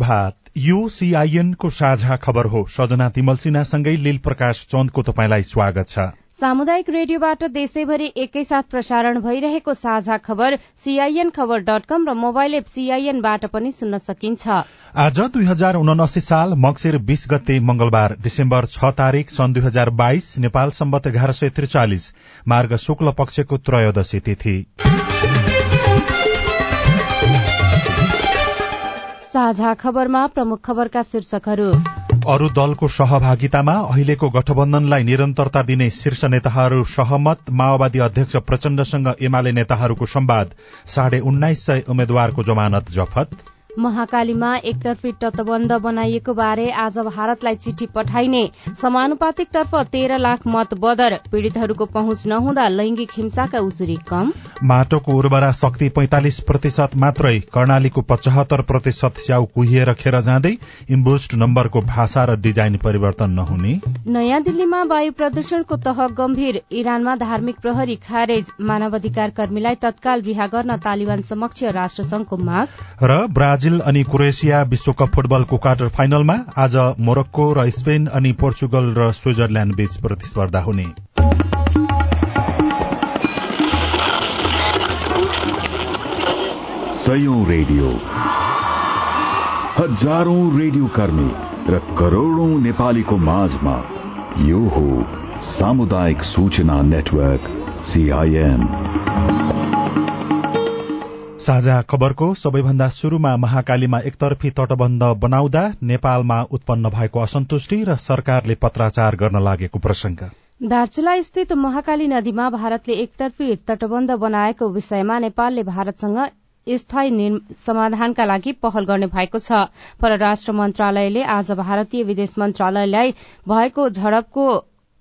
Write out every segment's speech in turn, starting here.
प्रभात। यो सीआईएन को साझा खबर हो। सजना तिमल सिन्हासँगै लील प्रकाश चन्दको तपाईँलाई स्वागत छ। सामुदायिक रेडियोबाट देशैभरि एकैसाथ प्रसारण भइरहेको साझा खबर सीआईएन खबर डट कम र मोबाइल एप सीआईएनबाट पनि सुन्न सकिन्छ। आज दुई हजार उनासी साल मक्सिर बीस गते मंगलबार डिसेम्बर छ तारीक सन् दुई हजार बाइस नेपाल सम्बत एघार सय त्रिचालिस मार्ग शुक्ल पक्षको त्रयोदशी तिथि। साझा खबरमा प्रमुख खबरका शीर्षकहरू। अरू दलको सहभागितामा अहिलेको गठबन्धनलाई निरन्तरता दिने शीर्ष नेताहरू सहमत माओवादी अध्यक्ष प्रचण्डसँग एमाले नेताहरूको संवाद साढे उन्नाइस सय उम्मेद्वारको जमानत जफत। महाकालीमा एकतर्फी तटबन्ध बनाइएको बारे आज भारतलाई चिठी पठाइने। समानुपातिक तर्फ तेह्र लाख मत बदर। पीड़ितहरूको पहुँच नहुँदा लैंगिक हिंसाका उजुरी कम। माटोको उर्वरा शक्ति पैंतालिस प्रतिशत मात्रै कर्णालीको पचहत्तर प्रतिशत स्याउ कुहिएर खेर जाँदै इम्बोस्ट नम्बरको भाषा र डिजाइन परिवर्तन नहुने। नयाँ दिल्लीमा वायु प्रदूषणको तह गम्भीर। इरानमा धार्मिक प्रहरी खारेज। मानवाधिकार कर्मीलाई तत्काल रिहा गर्न तालिबान समक्ष राष्ट्रसंघको माग। र ब्राजिल अनि क्रोएसिया विश्वकप फुटबलको क्वार्टर फाइनलमा आज मोरक्को र स्पेन अनि पोर्चुगल र स्विजरल्याण्ड बीच प्रतिस्पर्धा हुने। रेडियो। हजारौं रेडियो कर्मी र करोड़ौं नेपालीको माझमा यो हो सामुदायिक सूचना नेटवर्क सीआईएन साझा खबरको सबैभन्दा शुरूमा महाकालीमा एकतर्फी तटबन्ध बनाउँदा नेपालमा उत्पन्न भएको असन्तुष्टि र सरकारले पत्राचार गर्न लागेको प्रसंग दार्चुला स्थित महाकाली नदीमा भारतले एकतर्फी तटबन्ध बनाएको विषयमा नेपालले भारतसँग स्थायी समाधानका लागि पहल गर्ने भएको छ। परराष्ट्र मन्त्रालयले आज भारतीय विदेश मन्त्रालयलाई भएको झडपको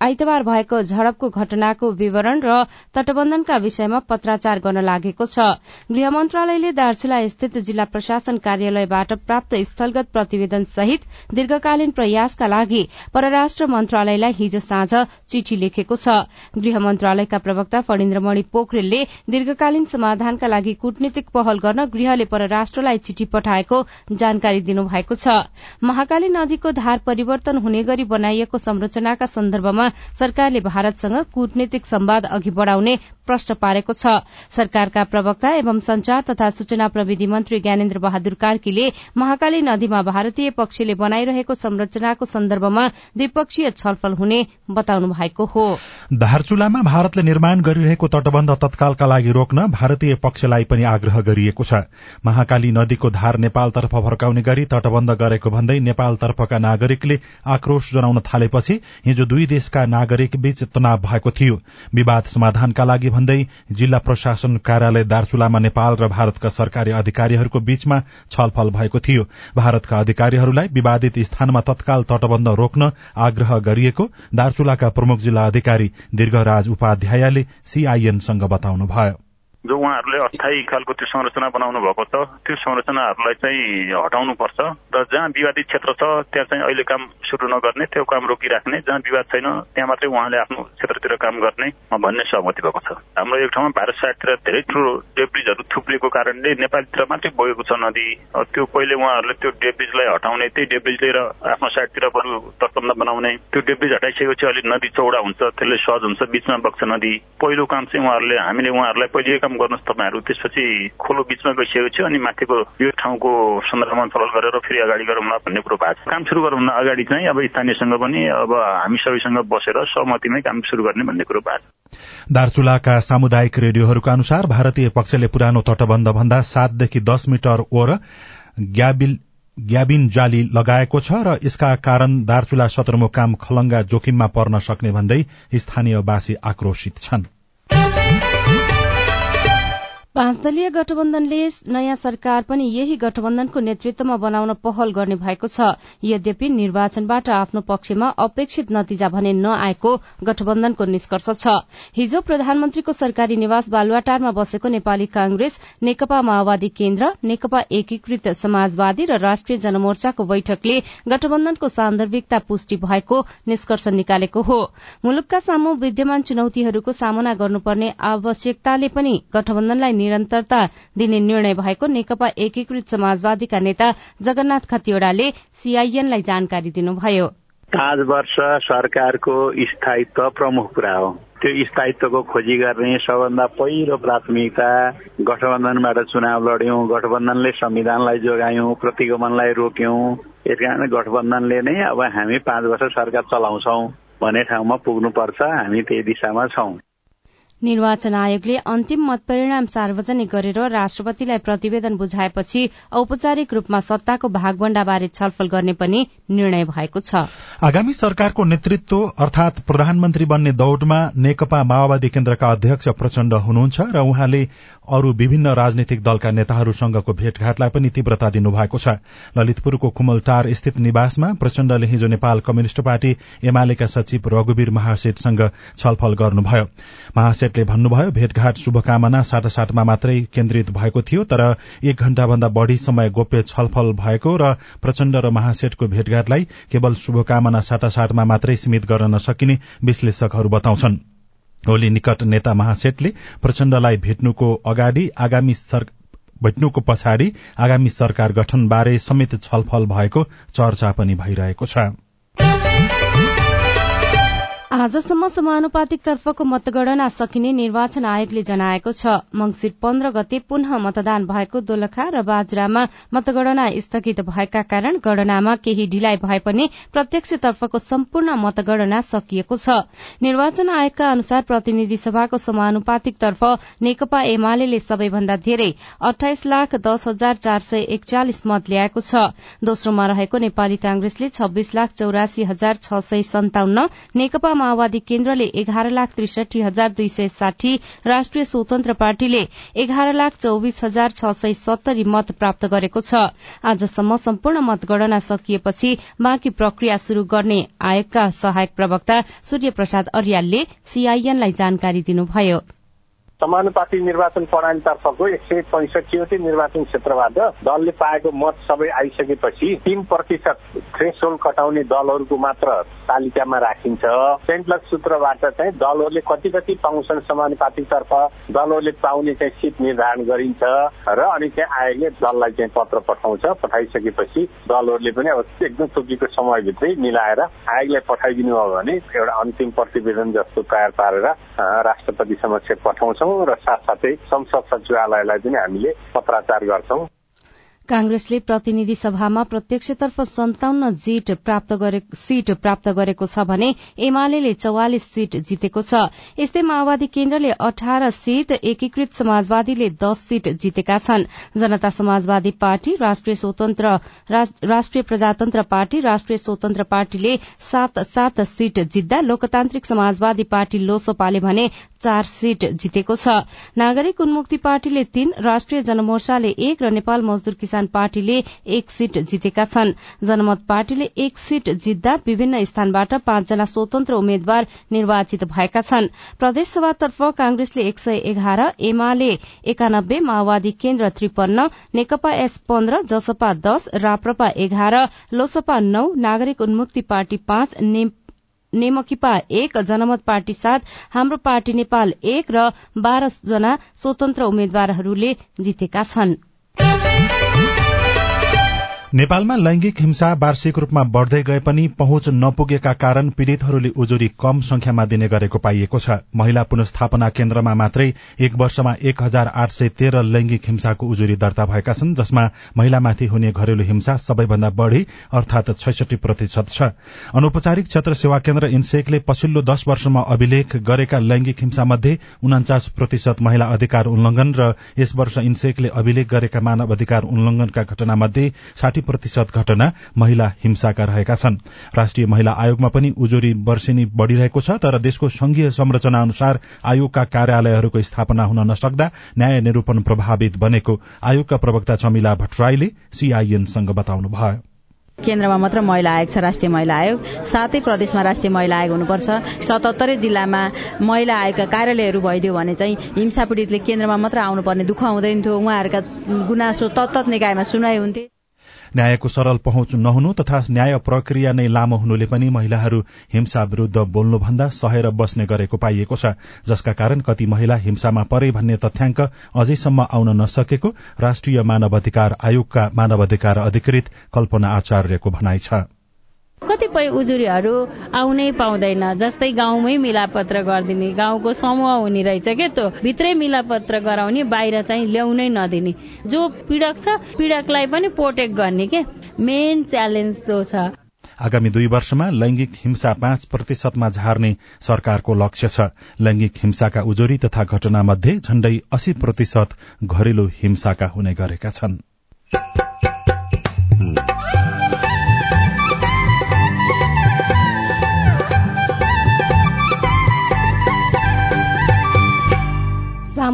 आइतबार भएको झडपको घटनाको विवरण र तटबन्धनका विषयमा पत्राचार गर्न लागेको छ। गृह मन्त्रालयले दार्चुला स्थित जिल्ला प्रशासन कार्यालयबाट प्राप्त स्थलगत प्रतिवेदन सहित दीर्घकालीन प्रयासका लागि परराष्ट्र मन्त्रालयलाई हिजो साँझ चिठी लेखेको छ। गृह मन्त्रालयका प्रवक्ता फणिन्द्रमणि पोखरेलले दीर्घकालीन समाधानका लागि कूटनीतिक पहल गर्न गृहले परराष्ट्रलाई चिठी पठाएको जानकारी दिनुभएको छ। महाकाली नदीको धार परिवर्तन हुने गरी बनाइएको संरचनाका सन्दर्भमा सरकारले भारतसँग कूटनीतिक सम्वाद अघि बढ़ाउने प्रश्न पारेको छ। सरकारका प्रवक्ता एवं संचार तथा सूचना प्रविधि मन्त्री ज्ञानेन्द्र बहादुर कार्कीले महाकाली नदीमा भारतीय पक्षले बनाइरहेको संरचनाको सन्दर्भमा द्विपक्षीय छलफल हुने बताउनु भएको हो। धारचुलामा भारतले निर्माण गरिरहेको तटबन्ध तत्कालका लागि रोक्न भारतीय पक्षलाई पनि आग्रह गरिएको छ। महाकाली नदीको धार नेपालतर्फ फर्काउने गरी तटबन्ध गरेको भन्दै नेपालतर्फका नागरिकले आक्रोश जनाउन थालेपछि हिजो दुई देशका नागरिक बीच तनाव भएको थियो। विवाद समाधानका लागि भन्दै जिल्ला प्रशासन कार्यालय दार्चुलामा नेपाल र भारतका सरकारी अधिकारीहरूको बीचमा छलफल भएको थियो। भारतका अधिकारीहरूलाई विवादित स्थानमा तत्काल तटबन्ध रोक्न आग्रह गरिएको दार्चुलाका प्रमुख जिल्ला अधिकारी दीर्घराज उपाध्यायले सीआईएनसँग बताउनुभयो। जो उहाँहरूले अस्थायी खालको त्यो संरचना बनाउनु भएको छ त्यो संरचनाहरूलाई चाहिँ हटाउनु पर्छ र जहाँ विवादित क्षेत्र छ त्यहाँ चाहिँ अहिले काम सुरु नगर्ने त्यो काम रोकिराख्ने। जहाँ विवाद छैन त्यहाँ मात्रै उहाँले आफ्नो क्षेत्रतिर काम गर्ने भन्ने सहमति भएको छ। हाम्रो एक ठाउँमा भारत साइडतिर धेरै ठुलो डेब्रिजहरू थुप्रिएको कारणले नेपालतिर मात्रै बगेको छ नदी। त्यो पहिले उहाँहरूले त्यो डेब्रिजलाई हटाउने त्यही डेब्रिज लिएर आफ्नो साइडतिर बरु तटबन्ध बनाउने। त्यो डेब्रिज हटाइसकेपछि अलिक नदी चौडा हुन्छ त्यसले सहज हुन्छ बिचमा बग्छ नदी। पहिलो काम चाहिँ उहाँहरूले हामीले उहाँहरूलाई पहिले काम गर्नुहोस् तपाईँहरू त्यसपछि खोलो बिचमा गइसकेको थियो अनि माथिको यो ठाउँको सन्दर्भमा छलफल गरेर फेरि अगाडि गरौँला भन्ने कुरो भएको छ। काम सुरु गरौँला अगाडि चाहिँ अब स्थानीयसँग पनि अब हामी सबैसँग बसेर सहमतिमै काम सुरु गर्ने भन्ने कुरो भएको छ। दार्चुलाका सामुदायिक रेडियोहरूका अनुसार भारतीय पक्षले पुरानो तटबन्ध भन्दा सातदेखि दस मिटर ओर ग्याबिन जाली लगाएको छ र यसका कारण दार्चुला सदरमुकाम खलंगा जोखिममा पर्न सक्ने भन्दै स्थानीयवासी आक्रोशित छनृ। पाँच दलीय गठबन्धनले नयाँ सरकार पनि यही गठबन्धनको नेतृत्वमा बनाउन पहल गर्ने भएको छ। यद्यपि निर्वाचनबाट आफ्नो पक्षमा अपेक्षित नतिजा भने नआएको गठबन्धनको निष्कर्ष छ। हिजो प्रधानमन्त्रीको सरकारी निवास बालुवाटारमा बसेको नेपाली कांग्रेस नेकपा माओवादी केन्द्र नेकपा एकीकृत समाजवादी र राष्ट्रिय जनमोर्चाको बैठकले गठबन्धनको सान्दर्भिकता पुष्टि भएको निष्कर्ष निकालेको हो। मुलुकका सामु विद्यमान चुनौतीहरूको सामना गर्नुपर्ने आवश्यकताले पनि गठबन्धनलाई निरन्तरता दिने निर्णय भएको नेकपा एकीकृत समाजवादीका नेता जगन्नाथ खतिवड़ाले सीआईएनलाई जानकारी दिनुभयो। पाँच वर्ष सरकारको स्थायित्व प्रमुख कुरा हो। त्यो स्थायित्वको खोजी गर्ने सबभन्दा पहिलो प्राथमिकता गठबन्धनबाट चुनाव लड्यौं गठबन्धनले संविधानलाई जोगायौं प्रतिगमनलाई रोक्यौं। यस कारण गठबन्धनले नै अब हामी पाँच वर्ष सरकार चलाउँछौ भन्ने ठाउँमा पुग्नुपर्छ हामी त्यही दिशामा छौं। निर्वाचन आयोगले अन्तिम मतपरिणाम सार्वजनिक गरेर राष्ट्रपतिलाई प्रतिवेदन बुझाएपछि औपचारिक रूपमा सत्ताको भागवण्डाबारे छलफल गर्ने पनि निर्णय भएको छ। आगामी सरकारको नेतृत्व अर्थात प्रधानमन्त्री बन्ने दौड़मा नेकपा माओवादी केन्द्रका अध्यक्ष प्रचण्ड हुनुहुन्छ र उहाँले अरू विभिन्न राजनैतिक दलका नेताहरूसँगको भेटघाटलाई पनि तीव्रता दिनुभएको छ। ललितपुरको कुमलटार स्थित निवासमा प्रचण्डले हिजो नेपाल कम्युनिष्ट पार्टी एमालेका सचिव रघुवीर महासेठसँग छलफल गर्नुभयो। महासेठले भन्नुभयो भेटघाट शुभकामना साटासाटमा मात्रै केन्द्रित भएको थियो तर एक घण्टाभन्दा बढ़ी समय गोप्य छलफल भएको र प्रचण्ड र महासेठको भेटघाटलाई केवल शुभकामना साटासाटमा मात्रै सीमित गर्न नसकिने विश्लेषकहरू बताउँछन्। होली निकट नेता महासेठले प्रचण्डलाई भेट्नुको अगाडि आगामी भेट्नुको पछाडि आगामी सरकार गठनबारे समेत छलफल भएको चर्चा पनि भइरहेको छ। आजसम्म समानुपातिक तर्फको मतगणना सकिने निर्वाचन आयोगले जनाएको छ। मंगिर पन्ध्र गते पुनः मतदान भएको दोलखा र बाजुरामा मतगणना स्थगित भएका कारण गणनामा केही ढिलाइ भए पनि प्रत्यक्ष तर्फको सम्पूर्ण मतगणना सकिएको छ। निर्वाचन आयोगका अनुसार प्रतिनिधि सभाको समानुपातिक तर्फ नेकपा एमाले सबैभन्दा धेरै अठाइस लाख दस हजार चार सय एकचालिस मत ल्याएको छ। दोस्रोमा रहेको नेपाली कांग्रेसले छब्बीस लाख चौरासी हजार छ सय सन्ताउन्न नेकपा माओवादी केन्द्रले एघार लाख त्रिसठी हजार दुई सय साठी राष्ट्रिय स्वतन्त्र पार्टीले एघार लाख चौविस हजार छ सय सत्तरी मत प्राप्त गरेको छ। आजसम्म सम्पूर्ण मतगणना सकिएपछि बाँकी प्रक्रिया शुरू गर्ने आयोगका सहायक प्रवक्ता सूर्य प्रसाद अर्यालले सीआईएनलाई जानकारी दिनुभयो। समानुपातिक निर्वाचन प्रणालीतर्फको एक सय पैँसठीवटै निर्वाचन क्षेत्रबाट दलले पाएको मत सबै आइसकेपछि तीन प्रतिशत थ्रेसोल्ड कटाउने दलहरूको मात्र तालिकामा राखिन्छ। सेन्ट्लक सूत्रबाट चाहिँ दलहरूले कति कति पाउँछन् समानुपातिकतर्फ दलहरूले पाउने चाहिँ सिट निर्धारण गरिन्छ र अनि चाहिँ आयोगले दललाई चाहिँ पत्र पठाउँछ। पठाइसकेपछि दलहरूले पनि अब एकदम तोकेको समयभित्रै मिलाएर आयोगलाई पठाइदिनु भयो भने एउटा अन्तिम प्रतिवेदन जस्तो तयार पारेर राष्ट्रपति समक्ष पठाउँछौँ। र साथसाथै संसद सचिवालयलाई पनि हामीले पत्राचार गर्छौं। कांग्रेसले प्रतिनिधि सभामा प्रत्यक्षतर्फ सन्ताउन्न सीट प्राप्त गरेको छ भने एमाले चौवालिस सीट जितेको छ। यस्तै माओवादी केन्द्रले अठार सीट एकीकृत समाजवादीले दश सीट जितेका छन्। जनता समाजवादी पार्टी राष्ट्रिय प्रजातन्त्र पार्टी राष्ट्रिय स्वतन्त्र पार्टीले सात सात सीट जित्दा लोकतान्त्रिक समाजवादी पार्टी लोसपाले भने चार सीट जितेको छ। नागरिक उन्मुक्ति पार्टीले तीन राष्ट्रिय जनमोर्चाले एक र नेपाल मजदूर किसान किसान पार्टीले एक सीट जितेका छन्। जनमत पार्टीले एक सीट जित्दा विभिन्न स्थानबाट पाँचजना स्वतन्त्र उम्मेद्वार निर्वाचित भएका छन्। प्रदेशसभातर्फ कांग्रेसले एक सय एघार एमाले एकानब्बे माओवादी केन्द्र त्रिपन्न नेकपा एस पन्ध्र जसपा दश राप्रपा एघार लोसपा नौ नागरिक उन्मुक्ति पार्टी पाँच नेमकिपा एक जनमत पार्टी सात हाम्रो पार्टी नेपाल एक र बाह्र जना स्वतन्त्र उम्मेद्वारहरूले जितेका छनृ। नेपालमा लैंगिक हिंसा वार्षिक रूपमा बढ़दै गए पनि पहुँच नपुगेका कारण पीड़ितहरूले उजुरी कम संख्यामा दिने गरेको पाइएको छ। महिला पुनस्थापना केन्द्रमा मात्रै एक वर्षमा एक हजार आठ सय तेह्र लैंगिक हिंसाको उजुरी दर्ता भएका छन् जसमा महिलामाथि हुने घरेलु हिंसा सबैभन्दा बढ़ी अर्थात छैसठी प्रतिशत छ। अनौपचारिक क्षेत्र सेवा केन्द्र इन्सेकले पछिल्लो दश वर्षमा अभिलेख गरेका लैंगिक हिंसा मध्ये उनाचास प्रतिशत महिला अधिकार उल्लंघन र यस वर्ष इन्सेकले अभिलेख गरेका मानव अधिकार उल्लंघनका घटना मध्ये साठी प्रतिशत घटना महिला हिंसाका रहेका छन्। राष्ट्रिय महिला आयोगमा पनि उजुरी वर्षेनी बढ़िरहेको छ तर देशको संघीय संरचना अनुसार आयोगका कार्यालयहरूको स्थापना हुन नसक्दा न्याय निरूपण प्रभावित बनेको आयोगका प्रवक्ता चमिला भट्टराईले सीआईएनसँग बताउनुभयो। केन्द्रमा मात्र महिला आयोग छ राष्ट्रिय महिला आयोग। सातै प्रदेशमा राष्ट्रिय महिला आयोग हुनुपर्छ। सतहत्तरै जिल्लामा महिला आयोगका कार्यालयहरू भइदियो भने चाहिँ हिंसा पीड़ितले केन्द्रमा मात्र आउनुपर्ने दुःख हुँदैन थियो। उहाँहरूका गुनासो तत्त निकायमा सुनाइ हुन्थे न्यायको सरल पहुँच नहुनु तथा न्याय प्रक्रिया नै लामो हुनुले पनि महिलाहरू हिंसा विरूद्ध बोल्नुभन्दा सहेर बस्ने गरेको पाइएको छ जसका कारण कति महिला हिंसामा परे भन्ने तथ्याङ्क अझैसम्म आउन नसकेको राष्ट्रिय मानव अधिकार आयोगका मानव अधिकार अधिकृत कल्पना आचार्यको भनाइ छ। कतिपय उजुरीहरू आउनै पाउँदैन जस्तै गाउँमै मिलापत्र गरिदिने गाउँको समूह हुने रहेछ क्या त्यो भित्रै मिलापत्र गराउने बाहिर चाहिँ ल्याउनै नदिने। जो पीडक छ पीडकलाई पनि प्रोटेक्ट गर्ने के? मेन च्यालेन्ज जो छ। आगामी दुई वर्षमा लैंगिक हिंसा पाँच प्रतिशतमा झार्ने सरकारको लक्ष्य छ। लैंगिक हिंसाका उजुरी तथा घटना मध्ये झण्डै अस्सी प्रतिशत घरेलु हिंसाका हुने गरेका छन्।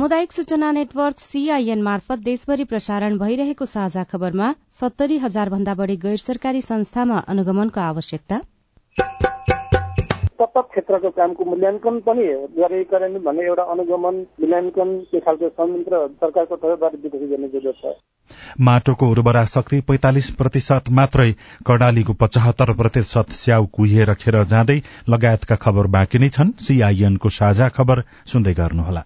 सामुदायिक सूचना नेटवर्क सीआईएन मार्फत देशभरि प्रसारण भइरहेको साझा खबरमा सत्तरी हजार भन्दा बढ़ी गैर सरकारी संस्थामा अनुगमनको आवश्यकता। प्रत्येक क्षेत्रको कामको मूल्याङ्कन पनि गरेकरण भन्ने एउटा अनुगमन मूल्याङ्कन त्यो खालको संयन्त्र सरकारको तर्फबाट विकसित गर्ने जरुरत छ। माटोको उर्वरा शक्ति पैंतालिस प्रतिशत मात्रै कर्णालीको पचहत्तर प्रतिशत स्याउ कुहिएर खेर जाँदै लगायतका खबर बाँकी नै छन्। सीआईएनको साझा खबर सुन्दै गर्नुहोला।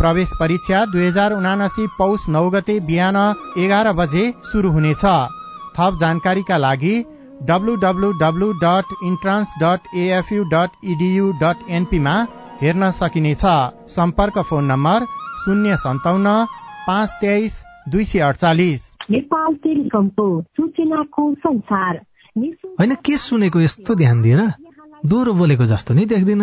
प्रवेश परीक्षा दुई हजार उनासी पौष नौ गते बिहान एघार बजे शुरू हुनेछ। थप जानकारीका लागि W dot entrance dot AFU dot EDU dot एनपीमा हेर्न सकिनेछ। सम्पर्क फोन नम्बर शून्य सन्ताउन्न पाँच तेइस दुई सय अडचालिस। होइन के सुनेको यस्तो ध्यान दिएर दोहोरो बोलेको जस्तो नि देख्दिन।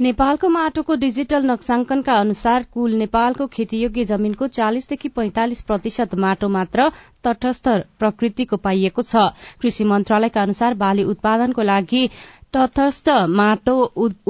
नेपालको माटोको डिजिटल नक्साङ्कनका अनुसार कुल नेपालको खेतीयोग्य जमीनको चालिसदेखि पैंतालिस प्रतिशत माटो मात्र तटस्थ प्रकृतिको पाइएको छ। कृषि मन्त्रालयका अनुसार बाली उत्पादनको लागि तटस्थ माटो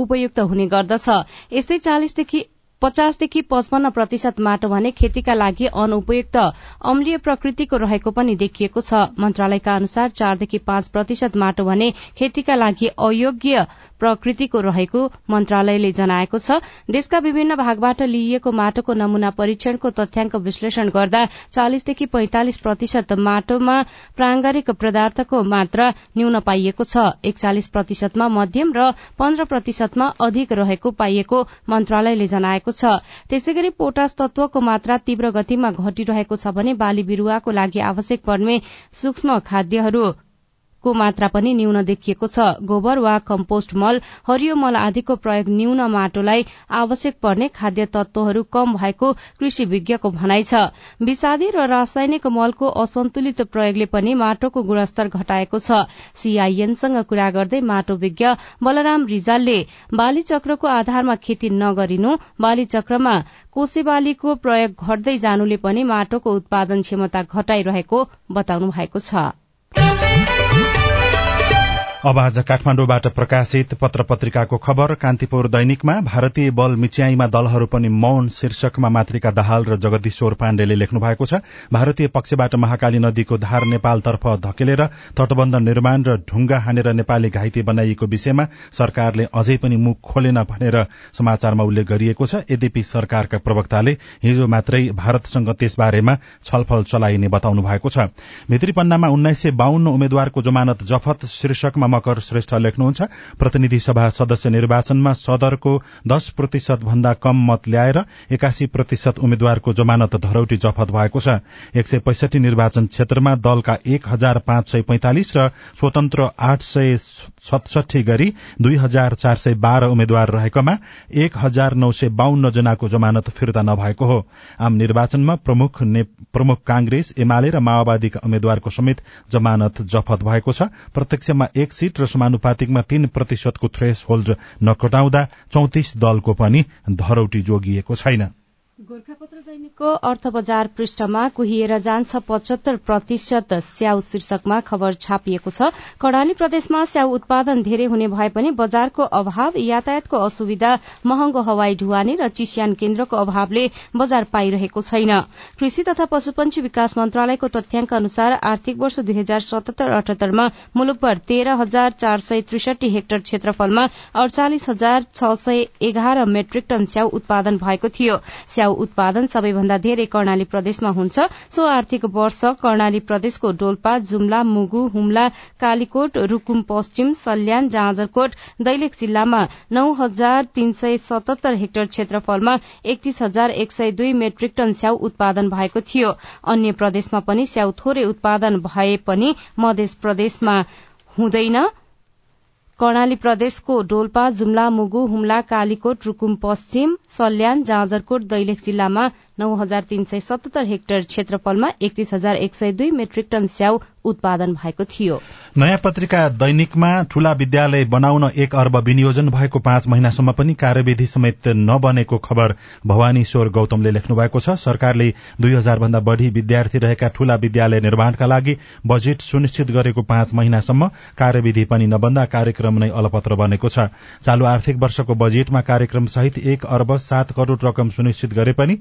उपयुक्त हुने गर्दछ। यस्तै चालिसदेखि पचासदेखि पचपन्न प्रतिशत माटो भने खेतीका लागि अनुपयुक्त अम्लीय प्रकृतिको रहेको पनि देखिएको छ। मन्त्रालयका अनुसार चारदेखि पाँच प्रतिशत माटो भने खेतीका लागि अयोग्य प्रकृतिको रहेको मन्त्रालयले जनाएको छ। देशका विभिन्न भागबाट लिइएको माटोको नमूना परीक्षणको तथ्याङ्क विश्लेषण गर्दा चालिसदेखि पैंतालिस प्रतिशत माटोमा प्रांगारिक पदार्थको मात्रा न्यून पाइएको छ। एकचालिस प्रतिशतमा मध्यम र पन्ध्र प्रतिशतमा अधिक रहेको पाइएको मन्त्रालयले जनाएको छ। त्यसै गरी पोटास तत्वको मात्रा तीव्र गतिमा घटिरहेको छ भने बाली बिरूवाको लागि आवश्यक पर्ने सूक्ष्म खाद्यहरू को मात्रा पनि न्यून देखिएको छ। गोबर वा कम्पोस्ट मल हरियो मल आदिको प्रयोग न्यून माटोलाई आवश्यक पर्ने खाद्य तत्वहरू कम भएको कृषि विज्ञको भनाइ छ। विषादी र रासायनिक मलको असन्तुलित प्रयोगले पनि माटोको गुणस्तर घटाएको छ। सीआईएनसँग कुरा गर्दै माटो विज्ञ बलराम रिजालले बाली चक्रको आधारमा खेती नगरिनु बाली चक्रमा कोसे बालीको प्रयोग घट्दै जानुले पनि माटोको उत्पादन क्षमता घटाइरहेको बताउनु भएको छ। अब आज काठमाण्डुबाट प्रकाशित पत्र पत्रिकाको खबर कान्तिपुर दैनिकमा भारतीय बल मिच्याईमा दलहरू पनि मौन शीर्षकमा मातृका दाहाल र जगदीश्वर पाण्डेले लेख्नु भएको छ। भारतीय पक्षबाट महाकाली नदीको धार नेपालतर्फ धकेलेर तटबन्ध निर्माण र ढुंगा हानेर नेपाली घाइते बनाइएको विषयमा सरकारले अझै पनि मुख खोलेन भनेर समाचारमा उल्लेख गरिएको छ। यद्यपि सरकारका प्रवक्ताले हिजो मात्रै भारतसँग त्यसबारेमा छलफल चलाइने बताउनु भएको छ। भित्री पन्नामा उन्नाइस सय बाहन्न उम्मेद्वारको जमानत जफत शीर्षकमा मकर श्रेष्ठ लेख्नुहुन्छ। प्रतिनिधि सभा सदस्य निर्वाचनमा सदरको दश प्रतिशत भन्दा कम मत ल्याएर एकासी प्रतिशत उम्मेद्वारको जमानत धरौटी जफत भएको छ। एक सय पैसठी निर्वाचन क्षेत्रमा दलका एक हजार पाँच सय पैंतालिस र स्वतन्त्र आठ सय सतसठी गरी दुई हजार चार सय बाह्र उम्मेद्वार रहेकोमा एक हजार नौ सय बाहन्न जनाको जमानत फिर्ता नभएको हो। आम निर्वाचनमा प्रमुख प्रमुख कांग्रेस एमाले र माओवादीका उम्मेद्वारको समेत जमानत जफत भएको छ। प्रत्यक्षमा एक सीट र समानुपातिकमा तीन प्रतिशतको थ्रेस होल्ड नकटाउँदा चौतिस दलको पनि धरौटी जोगिएको छैन। दैनिकको अर्थ बजार पृष्ठमा कुहिएर जान्छ पचहत्तर प्रतिशत स्याउ शीर्षकमा खबर छापिएको छ। कर्णाली प्रदेशमा स्याउ उत्पादन धेरै हुने भए पनि बजारको अभाव यातायातको असुविधा महँगो हवाई ढुवानी र चिस्यान केन्द्रको अभावले बजार पाइरहेको छैन। कृषि तथा पशुपन्छी विकास मन्त्रालयको तथ्याङ्क अनुसार आर्थिक वर्ष दुई हजार सतहत्तर अठहत्तरमा मुलुकभर तेह्र हजार चार सय त्रिसठी हेक्टर क्षेत्रफलमा अडचालिस हजार छ सय एघार मेट्रिक टन स्याउ उत्पादन भएको थियो। स्याउ उत्पादन सबैभन्दा धेरै कर्णाली प्रदेशमा हुन्छ। सो आर्थिक वर्ष कर्णाली प्रदेशको डोल्पा जुम्ला मुगु हुम्ला कालीकोट रूकुम पश्चिम सल्यान जाँजरकोट दैलेख जिल्लामा नौ हजार तीन सय सतहत्तर हेक्टर क्षेत्रफलमा एकतीस हजार एक सय दुई मेट्रिक टन स्याउ उत्पादन भएको थियो। अन्य प्रदेशमा पनि स्याउ थोरै उत्पादन भए पनि मध्य प्रदेशमा हुँदैन। कर्णाली प्रदेशको डोल्पा जुम्ला मुगु हुम्ला कालीकोट रूकुम पश्चिम सल्यान जाँजरकोट दैलेख जिल्लामा नौ हजार तीन सय सतहत्तर हेक्टर क्षेत्रफलमा एकतीस हजार एक सय दुई मेट्रिक टन स्याउ उत्पादन भएको थियो। नयाँ पत्रिका दैनिकमा ठूला विद्यालय बनाउन एक अर्ब विनियोजन भएको पाँच महिनासम्म पनि कार्यविधि समेत नबनेको खबर भवानीश्वर गौतमले लेख्नु भएको छ। सरकारले दुई हजार भन्दा बढ़ी विद्यार्थी रहेका ठूला विद्यालय निर्माणका लागि बजेट सुनिश्चित गरेको पाँच महिनासम्म कार्यविधि पनि नबन्दा कार्यक्रम नै अलपत्र बनेको छ। चालू आर्थिक वर्षको बजेटमा कार्यक्रम सहित एक अर्ब सात करोड़ रकम सुनिश्चित गरे पनि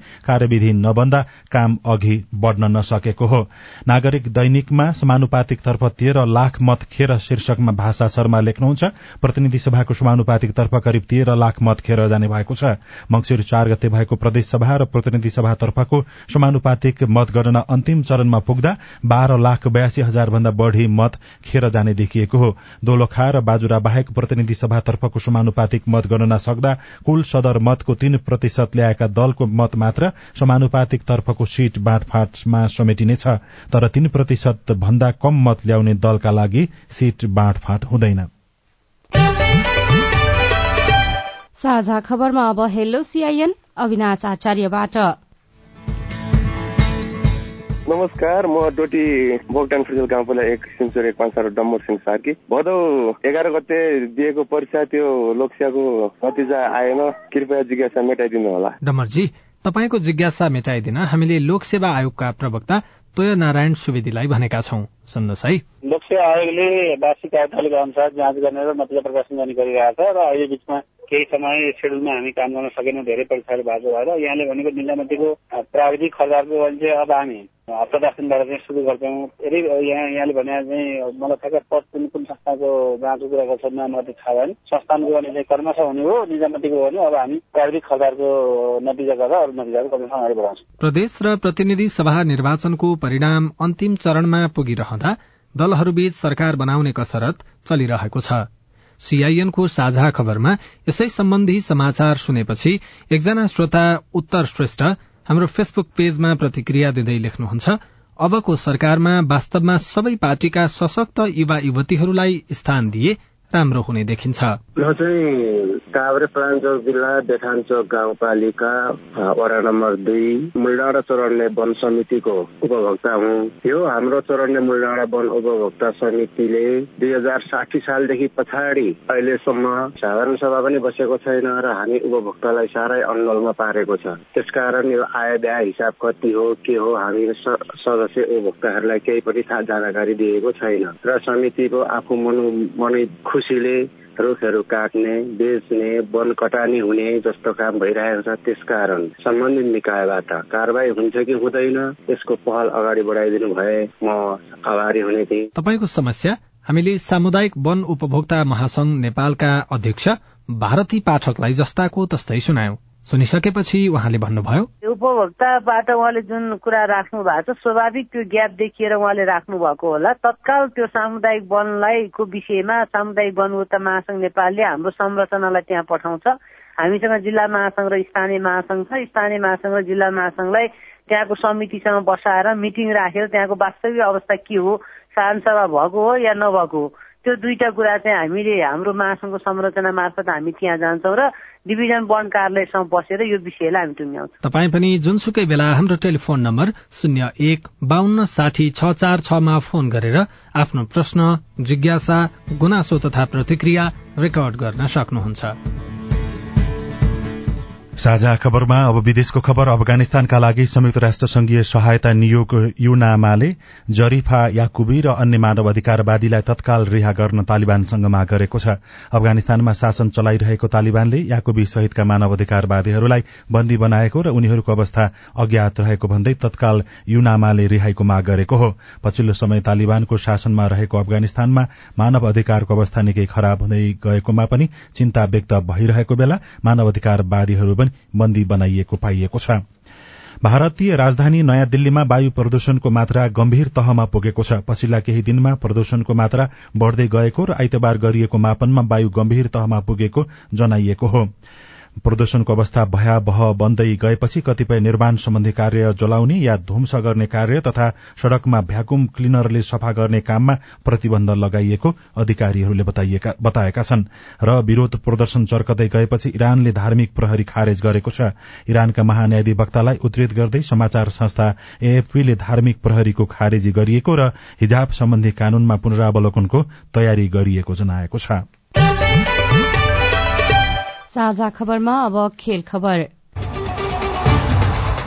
कार्यविधि नबन्दा काम अघि बढ़न नसकेको हो। नागरिक दैनिकमा समानुपातिक तर्फ तेह्र लाख मत खेर शीर्षकमा भाषा शर्मा लेख्नुहुन्छ। प्रतिनिधि सभाको समानुपातिक तर्फ करिब तेह्र लाख मत खेर जाने भएको छ। मंगिर चार गते भएको प्रदेश सभा र प्रतिनिधि सभातर्फको समानुपातिक मतगणना अन्तिम चरणमा पुग्दा बाह्र लाख बयासी हजार भन्दा बढ़ी मत खेर जाने देखिएको हो। दोलखा र बाजुरा बाहेक प्रतिनिधि सभातर्फको समानुपातिक मतगणना सक्दा कुल सदर मतको तीन प्रतिशत ल्याएका दलको मत मात्र समानुपातिक तर्फको सीट बाँडफाँटमा समेटिनेछ तर तीन प्रतिशत भन्दा कम मत ल्याउने दलका लागि सीट बाँडफाँट हुँदैन। साझा खबरमा अब हेलो सीआईएन अविनाश आचार्यबाट। नमस्कार म डोटी बोगटान फुटबल गाउँपाला एक सिमचोर एक पाँच डम्बर सिंह सार्की। भदौ एघार गते दिएको परीक्षा त्यो लोकसेवाको नतिजा आएन। कृपया जिज्ञासा मेटाइदिनु होला डम्बरजी तपाईँको जिज्ञासा मेटाइदिन हामीले लोकसेवा आयोगका प्रवक्ता तोय नारायण सुवेदीलाई भनेका छौं। सुन्नुहोस् है। लोकसेवा आयोगले वार्षिक कार्यतालिका अनुसार जाँच गर्ने र नतिजा प्रकाशन गर्ने गरिरहेको छ र अहिले बिचमा केही समय सेड्युलमा हामी काम गर्न सकेनौँ धेरै परीक्षाहरू भएको भएर यहाँले भनेको निजामतीको प्राविधिक खर्चको भने चाहिँ अब हामी हप्ता दस दिनबाट चाहिँ सुरु गर्छौँ। यदि यहाँ यहाँले भने चाहिँ मलाई थाहा पद कुन कुन संस्थाको जाँचको कुरा गर्छ नाम मात्रै थाहा संस्थानको भने चाहिँ कर्मश हुने हो निजामतीको भने अब हामी प्राविधिक खर्चको नतिजा गरेर अरू नतिजाहरू कमसेकम अगाडि बढाउँछौँ। प्रदेश र प्रतिनिधि सभा निर्वाचनको परिणाम अन्तिम चरणमा पुगिरहँदा दलहरूबीच सरकार बनाउने कसरत चलिरहेको छ। सीआईएनको साझा खबरमा यसै सम्बन्धी समाचार सुनेपछि एकजना श्रोता उत्तर श्रेष्ठ हाम्रो फेसबुक पेजमा प्रतिक्रिया दिँदै लेख्नुहुन्छ अबको सरकारमा वास्तवमा सबै पार्टीका सशक्त युवा युवतीहरूलाई स्थान दिए राम्रो हुने देखिन्छ। म चाहिँ काभ्रे प्राञ्चोक जिल्ला बेठानचोक गाउँपालिका वडा नम्बर दुई मुलडाँडा चौरण्य वन समितिको उपभोक्ता हुँ। यो हाम्रो चौरण्य मुलडाँडा वन उपभोक्ता समितिले दुई हजार साठी सालदेखि पछाडि अहिलेसम्म साधारण सभा पनि बसेको छैन र हामी उपभोक्तालाई साह्रै अन्नलमा पारेको छ। त्यसकारण यो आय व्यय हिसाब कति हो के हो हामी सदस्य उपभोक्ताहरूलाई केही पनि जानकारी दिएको छैन। र समितिको आफू मनु मनै खुसीले रुखहरू काट्ने बेच्ने वन कटानी हुने जस्तो काम भइरहेको छ त्यसकारण सम्बन्धित निकायबाट कारवाही हुन्छ कि हुँदैन यसको पहल अगाडि बढाइदिनु भए म आभारी हुने थिएँ। तपाईँको समस्या? हामीले सामुदायिक वन उपभोक्ता महासंघ नेपालका अध्यक्ष भारती पाठकलाई जस्ताको तस्तै सुनायौं। सुनिसकेपछि उहाँले भन्नुभयो उपभोक्ताबाट उहाँले जुन कुरा राख्नु भएको छ स्वाभाविक त्यो ग्याप देखिएर उहाँले राख्नु भएको होला। तत्काल त्यो सामुदायिक वनलाई को विषयमा सामुदायिक वन उपभोक्ता महासंघ नेपालले हाम्रो संरचनालाई त्यहाँ पठाउँछ। हामीसँग जिल्ला महासंघ र स्थानीय महासंघ छ। स्थानीय महासंघ र जिल्ला महासंघलाई त्यहाँको समितिसँग बसाएर मिटिङ राखेर त्यहाँको वास्तविक अवस्था के हो सभा भएको हो या नभएको हो त्यो दुईटा कुरा चाहिँ हामीले हाम्रो महासंघको संरचना मार्फत हामी त्यहाँ जान्छौँ र डिभिजन वन कार्यालयसँग बसेर यो विषयलाई हामी टुङ्ग्याउँछौँ। तपाईँ पनि जुनसुकै बेला हाम्रो टेलिफोन नम्बर शून्य एक बान्न साठी छ चार छमा फोन गरेर आफ्नो प्रश्न जिज्ञासा गुनासो तथा प्रतिक्रिया रेकर्ड गर्न सक्नुहुन्छ। साझा खबरमा अब विदेशको खबर अफगानिस्तानका लागि संयुक्त राष्ट्र संघीय सहायता नियोग युनामाले जरिफा याकुबी र अन्य मानव अधिकारवादीलाई तत्काल रिहा गर्न तालिबानसँग माग गरेको छ। अफगानिस्तानमा शासन चलाइरहेको तालिबानले याकुबी सहितका मानव अधिकारवादीहरूलाई बन्दी बनाएको र उनीहरूको अवस्था अज्ञात रहेको भन्दै तत्काल युनामाले रिहाईको माग गरेको हो। पछिल्लो समय तालिबानको शासनमा रहेको अफगानिस्तानमा मानव अधिकारको अवस्था निकै खराब हुँदै गएकोमा पनि चिन्ता व्यक्त भइरहेको बेला मानव अधिकारवादीहरू पनि बन्दी बनाइएको पाइएको छ। भारतीय राजधानी नयाँ दिल्लीमा वायु प्रदूषणको मात्रा गम्भीर तहमा पुगेको छ। पछिल्ला केही दिनमा प्रदूषणको मात्रा बढ़दै गएको र आइतबार गरिएको मापनमा वायु गम्भीर तहमा पुगेको जनाइएको हो। प्रदूषणको अवस्था भयावह बन्दै गएपछि कतिपय निर्माण सम्बन्धी कार्य जलाउने या ध्वंस गर्ने कार्य तथा सड़कमा भ्याकुम क्लिनरले सफा गर्ने काममा प्रतिबन्ध लगाइएको अधिकारीहरूले बताएका छन् र विरोध प्रदर्शन चर्कदै गएपछि इरानले धार्मिक प्रहरी खारेज गरेको छ। इरानका महान्यायाधिवक्तालाई उद्धृत गर्दै समाचार संस्था एएफपीले धार्मिक प्रहरीको खारेजी गरिएको र हिजाब सम्बन्धी कानूनमा पुनरावलोकनको तयारी गरिएको जनाएको छ। साझा खबरमा अब खेल खबर।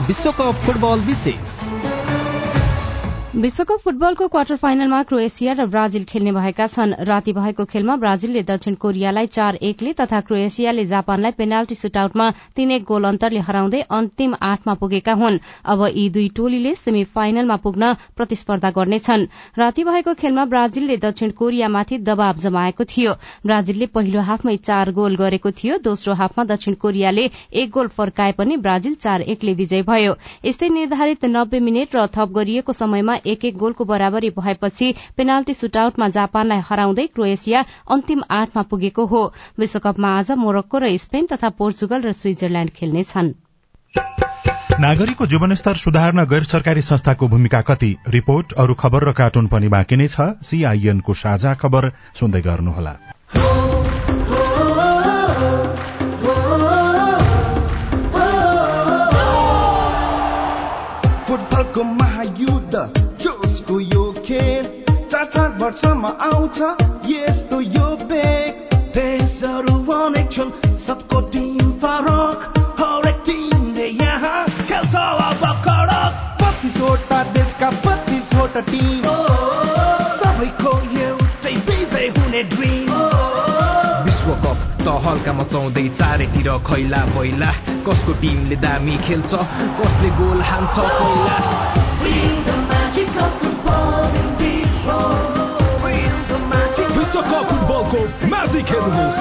विश्वकप फुटबल विशेष। विश्वकप फुटबलको क्वार्टर फाइनलमा क्रोएसिया र ब्राजिल खेल्ने भएका छन्। राति भएको खेलमा ब्राजिलले दक्षिण कोरियालाई चार एकले तथा क्रोएसियाले जापानलाई पेनाल्टी सुटआउटमा तीन एक गोल अन्तरले हराउँदै अन्तिम आठमा पुगेका हुन्। अब यी दुई टोलीले सेमी फाइनलमा पुग्न प्रतिस्पर्धा गर्नेछन्। राति भएको खेलमा ब्राजिलले दक्षिण कोरियामाथि दबाव जमाएको थियो। ब्राजिलले पहिलो हाफमै चार गोल गरेको थियो। दोस्रो हाफमा दक्षिण कोरियाले एक गोल फर्काए पनि ब्राजिल चार एकले विजय भयो। यस्तै निर्धारित नब्बे मिनट र थप गरिएको समयमा एक एक गोलको बराबरी भएपछि पेनाल्टी सुटआउटमा जापानलाई हराउँदै क्रोएसिया अन्तिम आठमा पुगेको हो। विश्वकपमा आज मोरक्को र स्पेन तथा पोर्चुगल र स्विजरल्याण्ड खेल्नेछन्। नागरिकको जीवनस्तर सुधार्न गैर सरकारी संस्थाको भूमिका कति? रिपोर्ट अरू खबर र कार्टुन पनि बाँकी नै छ। सीआईएनको साझा खबर सुन्दै गर्नुहोला। फुटबलको महायुद्ध। चार वर्षमा आउँछ यस्तो यो बेग। देशहरू अनेक छन् सबको टिम फरक हरेक टिमले यहाँ खेल्छ अब कडक देशका टिम। सबैको एउटै विजय हुने ड्रिम। विश्वकप त हल्का मचाउँदै चारैतिर खैला पहिला कसको टिमले दामी खेल्छ कसले गोल हान्छ विश्वकप फुटबलको म्याजिक हेर्नुहोस्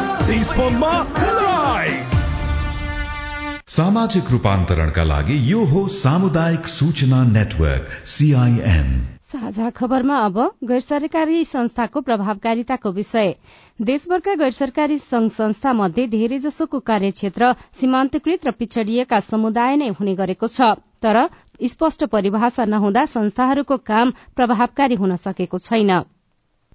सामाजिक रूपान्तरणका लागि यो हो सामुदायिक सूचना नेटवर्क सीआईएन साझा खबरमा अब गैर सरकारी संस्थाको प्रभावकारिताको विषय। देशभरका गैर सरकारी संघ संस्था मध्ये धेरै जसोको कार्यक्षेत्र सीमान्तकृत र पिछड़िएका समुदाय नै हुने गरेको छ। तर स्पष्ट परिभाषा नहुँदा संस्थाहरूको काम प्रभावकारी हुन सकेको छैन।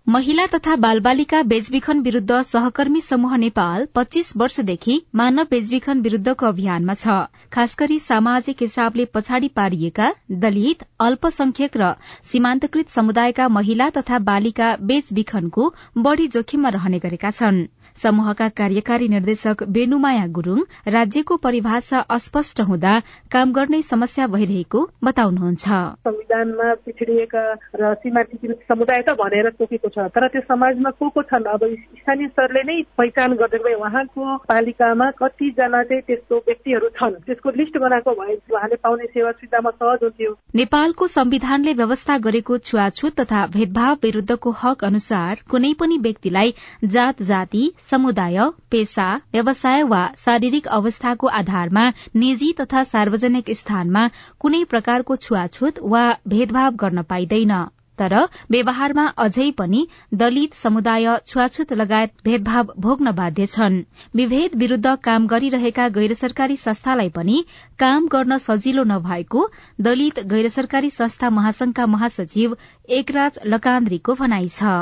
महिला तथा बालबालिका बेचबिखन विरूद्ध सहकर्मी समूह नेपाल पच्चीस वर्षदेखि मानव बेचबिखन विरूद्धको अभियानमा छ। खास गरी सामाजिक हिसाबले पछाडि पारिएका दलित अल्पसंख्यक र सीमान्तकृत समुदायका महिला तथा बालिका बेचबिखनको बढ़ी जोखिममा रहने गरेका छन्। समूहका कार्यकारी निर्देशक बेनुमाया गुरूङ राज्यको परिभाषा अस्पष्ट हुँदा काम गर्ने समस्या भइरहेको बताउनुहुन्छ। संविधानमा पिछडिएका र सीमान्तकृत समुदाय त भनेर तोकेको छ तर त्यो समाजमा को को छन्? अब स्थानीय स्तरले नै पहिचान गरिदिएको भए उहाँको पालिकामा कतिजना चाहिँ त्यस्तो व्यक्तिहरू छन्? त्यसको लिस्ट बनाएको भए उहाँले पाउने सेवा सुविधामा सहज हुन्थ्यो। नेपालको संविधानले व्यवस्था गरेको छुवाछुत तथा भेदभाव विरूद्धको हक अनुसार कुनै पनि व्यक्तिलाई जात जाति समुदाय पेसा व्यवसाय वा शारीरिक अवस्थाको आधारमा निजी तथा सार्वजनिक स्थानमा कुनै प्रकारको छुवाछुत वा भेदभाव गर्न पाइँदैन। तर व्यवहारमा अझै पनि दलित समुदाय छुवाछुत लगायत भेदभाव भोग्न बाध्य छन्। विभेद विरूद्ध काम गरिरहेका गैर सरकारी संस्थालाई पनि काम गर्न सजिलो नभएको दलित गैर सरकारी संस्था महासंघका महासचिव एकराज लकान्द्रीको भनाइ छ।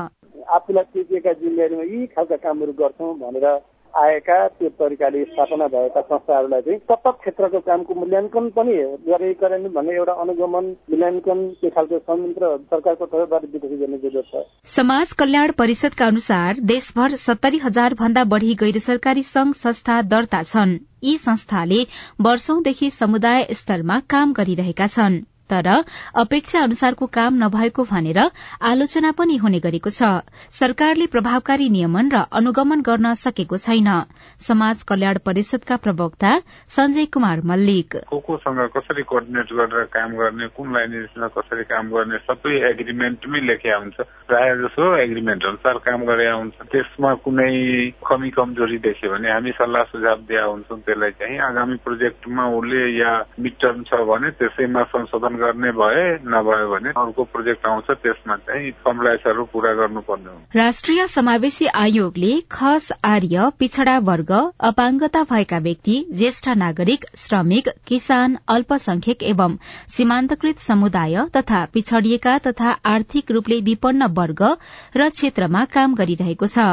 आफूलाई तोकिएका जिम्मेवारीमा यी खालका कामहरू गर्छौँ भनेर आएका त्यो तरिकाले स्थापना भएका संस्थाहरूलाई चाहिँ तत्त क्षेत्रको कामको मूल्याङ्कन पनि गरेकरण भन्ने एउटा अनुगमन मूल्याङ्कन त्यो खालको संयन्त्र सरकारको तर्फबाट विकसित गर्ने जरुरत छ। समाज कल्याण परिषदका अनुसार देशभर सत्तरी हजार भन्दा बढ़ी गैर सरकारी संघ संस्था दर्ता छन्। यी संस्थाले वर्षौंदेखि समुदाय स्तरमा काम गरिरहेका छन्। तर अपेक्षा अनुसारको काम नभएको भनेर आलोचना पनि हुने गरेको छ। सरकारले प्रभावकारी नियमन र अनुगमन गर्न सकेको छैन। समाज कल्याण परिषदका प्रवक्ता संजय कुमार मल्लिक। को कोसँग कसरी कोअर्डिनेट गरेर काम गर्ने कुन लाइनेसमा कसरी काम गर्ने सबै एग्रिमेन्टमै लेखिया हुन्छ। प्रायः जसो एग्रिमेन्ट अनुसार काम गरे हुन्छ। त्यसमा कुनै कमी कमजोरी देख्यो भने हामी सल्लाह सुझाव दिए हुन्छौँ। त्यसलाई चाहिँ आगामी प्रोजेक्टमा उसले या मिड टर्म छ भने त्यसैमा संशोधन गर्ने भए नभयो भने अर्को प्रोजेक्ट आउँछ त्यसमा चाहिँ कम्प्लायन्सहरू पूरा गर्नुपर्ने हुन्छ राष्ट्रिय समावेशी आयोगले खस आर्य पिछड़ा वर्ग अपाङ्गता भएका व्यक्ति ज्येष्ठ नागरिक श्रमिक किसान अल्पसंख्यक एवं सीमान्तकृत समुदाय तथा पिछड़िएका तथा आर्थिक रूपले विपन्न वर्ग र क्षेत्रमा काम गरिरहेको छ।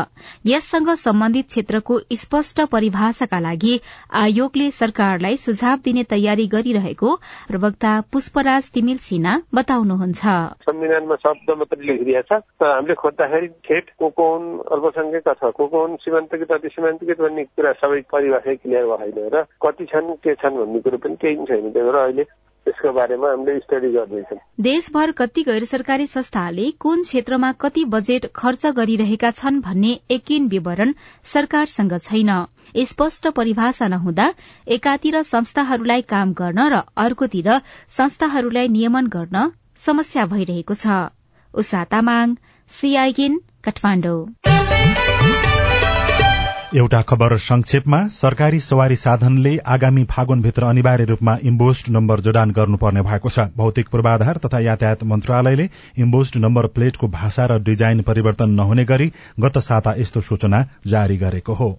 यससँग सम्बन्धित क्षेत्रको स्पष्ट परिभाषाका लागि आयोगले सरकारलाई सुझाव दिने तयारी गरिरहेको प्रवक्ता पुष्पराज तिमिल सिन्हा बताउनुहुन्छ। संविधानमा शब्द मात्रै लेखिदिएको छ। तर हामीले खोज्दाखेरि ठेट को को अल्पसंख्यक अथवा को को सीमान्तकृत अति सीमान्तकृत भन्ने कुरा सबै परिभाषा क्लियर भएन र कति छन् के छन् भन्ने कुरो पनि केही छैन। त्यही अहिले त्यसको बारेमा हामीले स्टडी गर्दैछौँ। देशभर कति गैर सरकारी संस्थाले कुन क्षेत्रमा कति बजेट खर्च गरिरहेका छन् भन्ने एकिन विवरण सरकारसँग छैन। स्पष्ट परिभाषा नहुँदा एकातिर संस्थाहरूलाई काम गर्न र अर्कोतिर संस्थाहरूलाई नियमन गर्न समस्या भइरहेको छ। उषा तामाङ सीआईएन काठमाडौँ। एउटा खबर संक्षेपमा सरकारी सवारी साधनले आगामी फागुनभित्र अनिवार्य रूपमा इम्बोस्ड नम्बर जडान गर्नुपर्ने भएको छ। भौतिक पूर्वाधार तथा यातायात मन्त्रालयले इम्बोस्ड नम्बर प्लेटको भाषा र डिजाइन परिवर्तन नहुने गरी गत साता यस्तो सूचना जारी गरेको हो।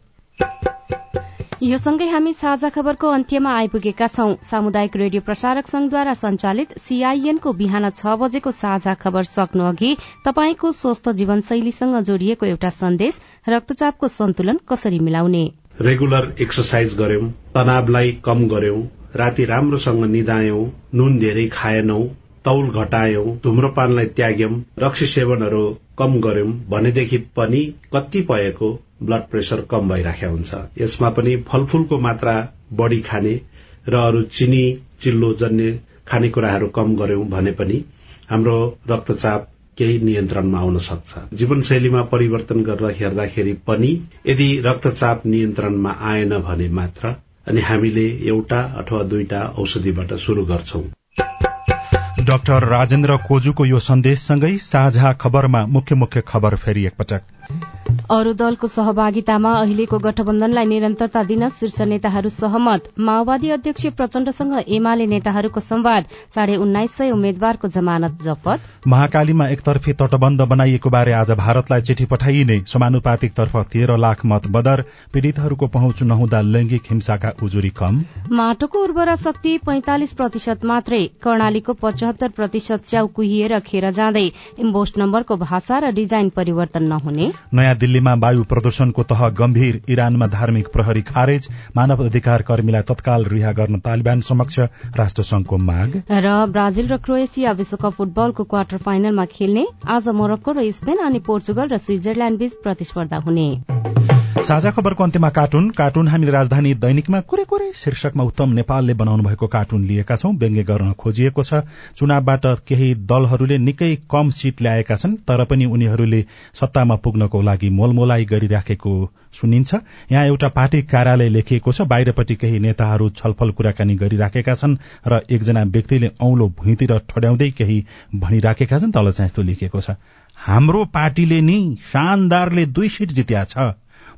यो सँगै हामी साझा खबरको अन्त्यमा आइपुगेका छौं। सामुदायिक रेडियो प्रसारक संघद्वारा संचालित सीआईएनको बिहान छ बजेको साझा खबर सक्नु अघि तपाईँको स्वस्थ जीवनशैलीसँग जोडिएको एउटा सन्देश रक्तचापको सन्तुलन कसरी मिलाउने? रेगुलर एक्सर्साइज गर्यौं तनावलाई कम गर्यौं राति राम्रोसँग निदायौं नुन धेरै खाएनौ तौल घटायौं धुम्रपानलाई त्याग्यौं रक्सी सेवनहरू कम गर्यौं भनेदेखि पनि कतिपयको ब्लड प्रेसर कम भइराखेको हुन्छ। यसमा पनि फलफूलको मात्रा बढ़ी खाने र अरू चिनी चिल्लो जन्य खानेकुराहरू कम गर्यौं भने पनि हाम्रो रक्तचाप केही नियन्त्रणमा आउन सक्छ। जीवनशैलीमा परिवर्तन गरेर हेर्दाखेरि पनि यदि रक्तचाप नियन्त्रणमा आएन भने मात्र अनि हामीले एउटा अथवा दुईटा औषधिबाट शुरू गर्छौं। डाक्टर राजेन्द्र कोजुको यो सन्देशसँगै साझा खबरमा मुख्य मुख्य खबर फेरि एकपटक। अरू दलको सहभागितामा अहिलेको गठबन्धनलाई निरन्तरता दिन शीर्ष नेताहरू सहमत। माओवादी अध्यक्ष प्रचण्डसँग एमाले नेताहरूको संवाद साढे उन्नाइस सय उम्मेद्वारको जमानत जपत। महाकालीमा एकतर्फी तटबन्ध बनाइएको बारे आज भारतलाई चिठी पठाइने समानुपातिक तर्फ तेह्र लाख मत बदर पीड़ितहरूको पहुँच नहुँदा लैंगिक हिंसाका उजुरी कम। माटोको उर्वरा शक्ति पैंतालिस प्रतिशत मात्रै कर्णालीको पचहत्तर प्रतिशत च्याउ कुहिएर खेर जाँदै इम्बोस्ट नम्बरको भाषा र डिजाइन परिवर्तन नहुने। नयाँ दिल्लीमा वायु प्रदूषणको तह गम्भीर इरानमा धार्मिक प्रहरी खारेज मानव अधिकार कर्मीलाई तत्काल रिहा गर्न तालिबान समक्ष राष्ट्रसंघको माग। र ब्राजिल र क्रोएसिया विश्वकप फुटबलको क्वार्टर फाइनलमा खेल्ने आज मोरक्को र स्पेन अनि पोर्चुगल र स्विजरल्याण्ड बीच प्रतिस्पर्धा हुने। साझा खबरको अन्त्यमा कार्टुन। कार्टुन हामीले राजधानी दैनिकमा कुरै कुरै शीर्षकमा उत्तम नेपालले बनाउनु भएको कार्टुन लिएका छौं। व्यङ्ग्य गर्न खोजिएको छ। चुनावबाट केही दलहरूले निकै कम सीट ल्याएका छन् तर पनि उनीहरूले सत्तामा पुग्नको लागि मोलमोलाई गरिराखेको सुनिन्छ। यहाँ एउटा पार्टी कार्यालय लेखिएको छ। बाहिरपट्टि केही नेताहरू छलफल कुराकानी गरिराखेका छन् र एकजना व्यक्तिले औंलो भुइँतिर ठड्याउँदै केही भनिराखेका छन्। तल चाहिँ यस्तो लेखिएको छ। हाम्रो पार्टीले नि शानदारले दुई सीट जित्या छ।